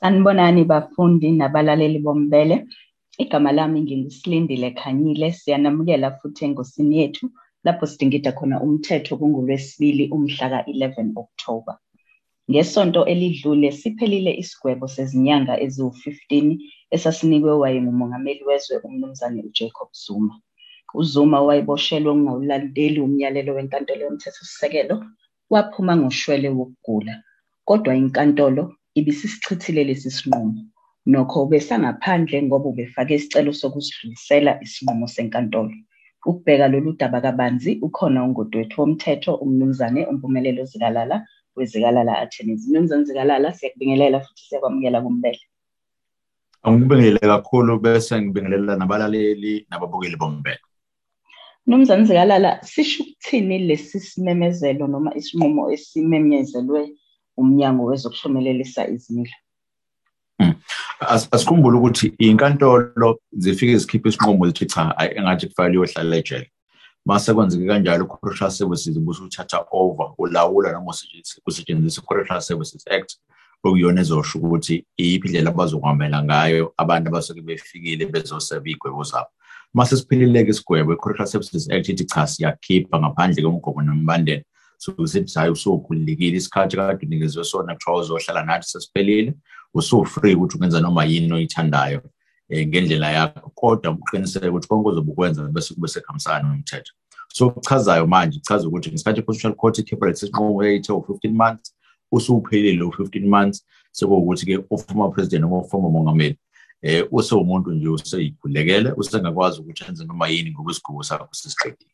Sanibonani bafundi nabalaleli bombele. Igama lami nginguSilindile Khanyile. Siyanamukela futhi engosini yethu lapho sidingida khona umthetho kungolwesibili umhla ka-11 October. Ngesonto elidlule siphelile isigwebo sezinyanga eziwu-15 esasinikwe wayengumongameli wezwe umnumzane uJacob Zuma. uZuma wayeboshelwe ukungawulandeli umyalelo wenkantolo yomthethosisekelo waphuma ngoshwele wokugula kodwa inkantolo ibisisichithile lesi sinqumo. Nokho ubesangaphandle ngoba ubefake isicelo sokusidlulisela isinqumo senkantolo. Ukubheka lolu daba kabanzi ukhona ungudwethu womthetho umnumzane umpumelelo zikalala wezikalala attorneys mnumzane zikalala siyakubingelela futhi siyakwamukela kumbele. Angibingelele kakhulu bese ngibingelela nabalaleli nababukeli bombele Mnumzane Zikalala sisho ukuthini lesi simemezelo noma isinqumo esimemezelwe umnyango wezokuhlumelelisa izimilo. Hmm. asikhumbule ukuthi inkantolo zifike zikhiphe isinqumo zithi cha engathi kufanele uyohlala ejele. Mase kwenzeke kanjalo i-correctional services busuthatha over ulawula noma kusetshenziswa i-correctional services act okuyona ezosho ukuthi iyiphi indlela abazokwamela ngayo abantu abasuke befikile bezoseva iy'gwebo zabo. Mase siphilileke isigwebo i-correctional services act ithi cha siyakhipha ngaphandle komgomo nemibandela sokusithi hayi usukhululekile isikhathi kade unikezwe sona kuthiwa uzohlala nathi sesiphelile. Usu-free ukuthi ungenza noma yini oyithandayo um ngendlela yakho. Kodwa uqiniseke ukuthi konke ozobe ukwenza bese kube sekuhambisana nomthetho so kuchazayo manje kuchaza ukuthi ngesikhathi i-constitutional court ikhipha lesi sinqumo eyithe u-fifteen months usuphelile u-fifteen months sekuwukuthi-ke uformer president noma uformer mongameli eh usewumuntu nje useyikhulekele usengakwazi ukuthi enze noma yini ngokwesigubo sakho sesiqedile.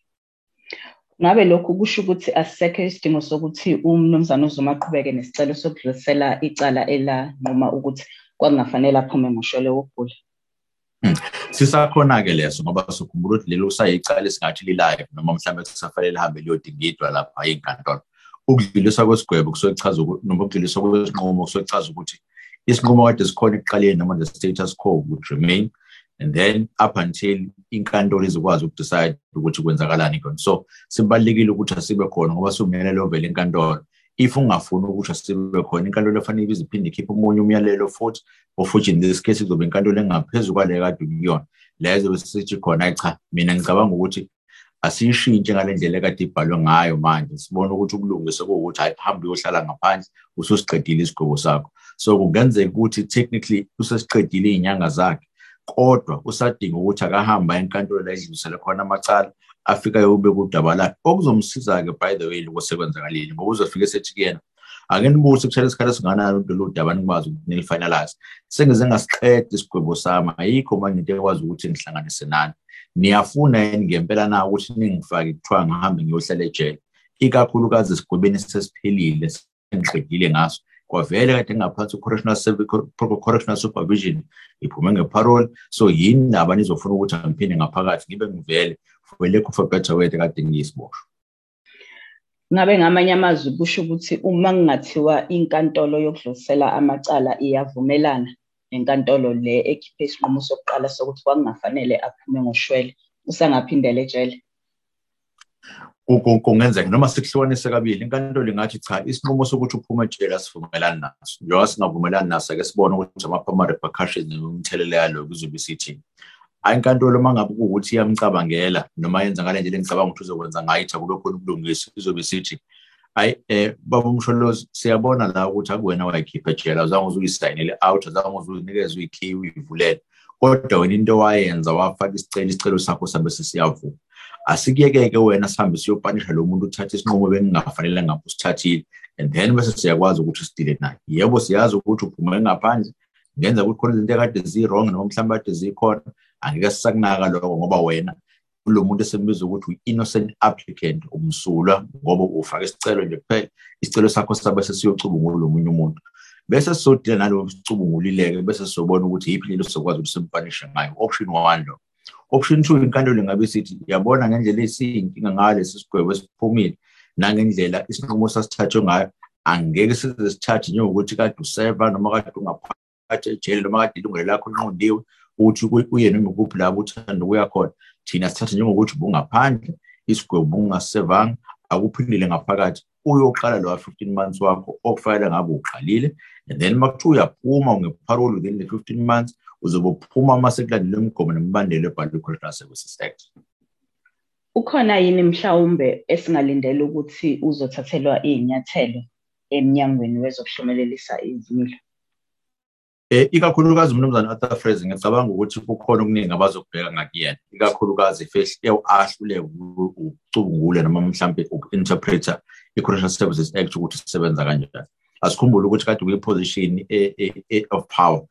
Ngabe lokhu kusho ukuthi asisekho isidingo sokuthi umnumzane uzoma aqhubeke nesicelo sokudlulisela icala elanquma ukuthi kwakungafanele aphume ngoshwele wokugula. Hmm. sisakhona-ke leso ngoba sukhumbula ukuthi lelo kusayicala esingathi lilayo noma mhlawumbe kusafanele lihambe liyodingidwa lapha ey'nkantolo. Ukudluliswa kwesigwebo kusuke kuchaza noma ukudluliswa kwesinqumo kusuke kuchaza ukuthi isinqumo kade sikhona ekuqaleni noma the status quo would remain and then up until inkantolo izokwazi ukudecide ukuthi kwenzakalani khona. So sibalulekile ukuthi asibe khona ngoba siwumyalelo ovela inkantolo if ungafuni ukuthi asibe khona inkantolo efanele iziphinde ikhiphe omunye umyalelo futhi ofuthi in this case kuzobe inkantolo engaphezu kwale kade ukuyona lezo besithi khona cha mina ngicabanga ukuthi asiyishintshe ngale ndlela ekade ibhalwe ngayo manje. Sibone ukuthi ukulungise kuwukuthi hayi hambe uyohlala ngaphandle ususiqedile isigqoko sakho. So kungenzeka ukuthi technically usesiqedile iy'nyanga zakhe. Kodwa usadinga ukuthi akahamba enkantolo la edlulisele khona amacala afikayo ube kudaba lakhe okuzomsiza-ke by the way lokho sekwenzakalile ngoba uzofika esethi kuyena ake nibuse kuthela isikhathi esinganani lolu daba nikwazi ukuthi nilifinalize. Sengize ngasiqeda isigwebo sami ayikho manje into ekwazi ukuthi ngihlanganise nani. Niyafuna yini ngempela na ukuthi ningifake kuthiwa ngihambe ngiyohlala ejele? Ikakhulukazi esigwebeni sesiphelile sengiqedile ngaso. Kwavele kade ngaphansi correctional supervision iphume ngeparole. So yini naba nizofuna ukuthi angiphinde ngaphakathi ngibe ngivele for lack of a better word kade ngiyisiboshwa ngabe ngamanye amazwi kusho ukuthi uma kungathiwa inkantolo yokudlulisela amacala iyavumelana nenkantolo le ekhiphe isinqumo sokuqala sokuthi kwakungafanele aphume ngoshwele usangaphindela ejele? Kungenzeka noma sikuhlukanise kabili inkantolo ingathi cha isinqumo sokuthi uphume ejele asivumelani naso. Njengoba singavumelani naso ake sibone ukuthi ama repercussions nemithelela yalo kuzobe sithini hayi inkantolo uma ngabe kuwukuthi iyamcabangela noma yenza ngale ndlela engicabanga ukuthi uzokwenza ngayo ithi akube khona ubulungisi izobe sithi hayi um baba umsholozi siyabona la ukuthi akuwena wayikhipha ejele azange uze uyisayinele out azange uze uyinikeze uyikhiye uyivulele. Kodwa wena into owayenza wafaka isicelo isicelo sakho sabe sesiyavuma. Asikuyeke-ke wena sihambe siyopanisha lo muntu uthathe isinqumo bengingafanele ngapho usithathile and then bese siyakwazi ukuthi sidile naye. Yebo siyazi ukuthi uphume ngaphandle ngenza ukuthi khona izinto ekade zi-wrong noma mhlawumbe kade zikhona angeke sisakunaka lokho ngoba wena kulo muntu esembiza ukuthi u-innocent applicant umsulwa ngoba ufake isicelo nje kuphela isicelo sakho sabe sesiyocubungula omunye umuntu. Bese sizodila nalowo sicubungulileke bese sizobona ukuthi yiphi lelo sizokwazi ukuthi simpanishe ngayo option one lo. Option two inkantolo ingabe sithi yabona ngendlela esiyinkinga ngalesi sigwebo esiphumile nangendlela isinqumo sasithathwe ngayo angeke size sithathe njengokuthi kade useva noma kade ungaphakathi ejele noma kade ilungelo lakho linqondiwe ukuthi uye noma kuphi lapho uthanda ukuya khona. Thina sithathe njengokuthi ubungaphandle isigwebo bungasevanga akuphindile ngaphakathi. Uyoqala lo 15 months wakho okufanele ngabe uqalile and then makuthiwa uyaphuma ungeparole within the 15 months uzobe uphuma uma sekulandela imigomo nemibandela ebhalwe i-correctional services act. Ukhona yini mhlawumbe esingalindela ukuthi uzothathelwa iy'nyathelo emnyangweni wezokuhlumelelisa izimilo? Eh ikakhulukazi umnumzane Arthur Fraser ngicabanga ukuthi kukhona okuningi abazokubheka ngakuyena. Ikakhulukazi if ahluleke ukucubungula noma mhlambe uku-interpreter i-Correctional Services Act ukuthi isebenza kanjani. Asikhumbule ukuthi kade kuyiposition e, e, e, of power.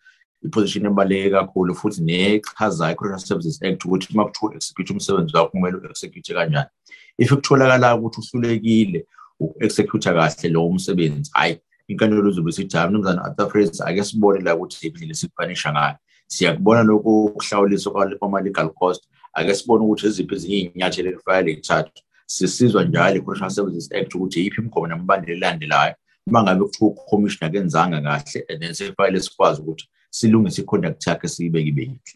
Iposition ebaluleke kakhulu futhi nechazayo i-Correctional Services Act ukuthi uma kuthiwa execute umsebenzi wakho kumele u-execute kanjani. If kutholakala ukuthi uhlulekile uku-execute kahle lowo msebenzi hayi inkantolo izobe sithi hayi mnumzane Arthur Fraser ake sibone la ukuthi indlela sikufanisha ngayo. Siyakubona lokhu ukuhlawuliswa kwama-legal cost. Ake sibone ukuthi eziphi ezinye iy'nyathelo ekufanele lithathwe sisizwa njalo i-correctional services act ukuthi yiphi imigomo nemibandela elandelayo uma ngabe kuthiwa ucommissioner kenzanga kahle and then sekufanele sikwazi ukuthi silungise i-conduct yakhe siyibeke ibe yinhle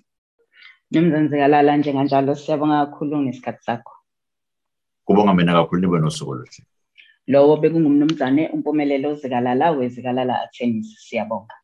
Mnumzane Zikalala njenganjalo siyabonga kakhulu ngesikhathi sakho. kubonga mina kakhulu nibe nosuku oluhle Lowo bekungumnumzane umpumelelo Zikalala wezikalala Attorneys siyabonga.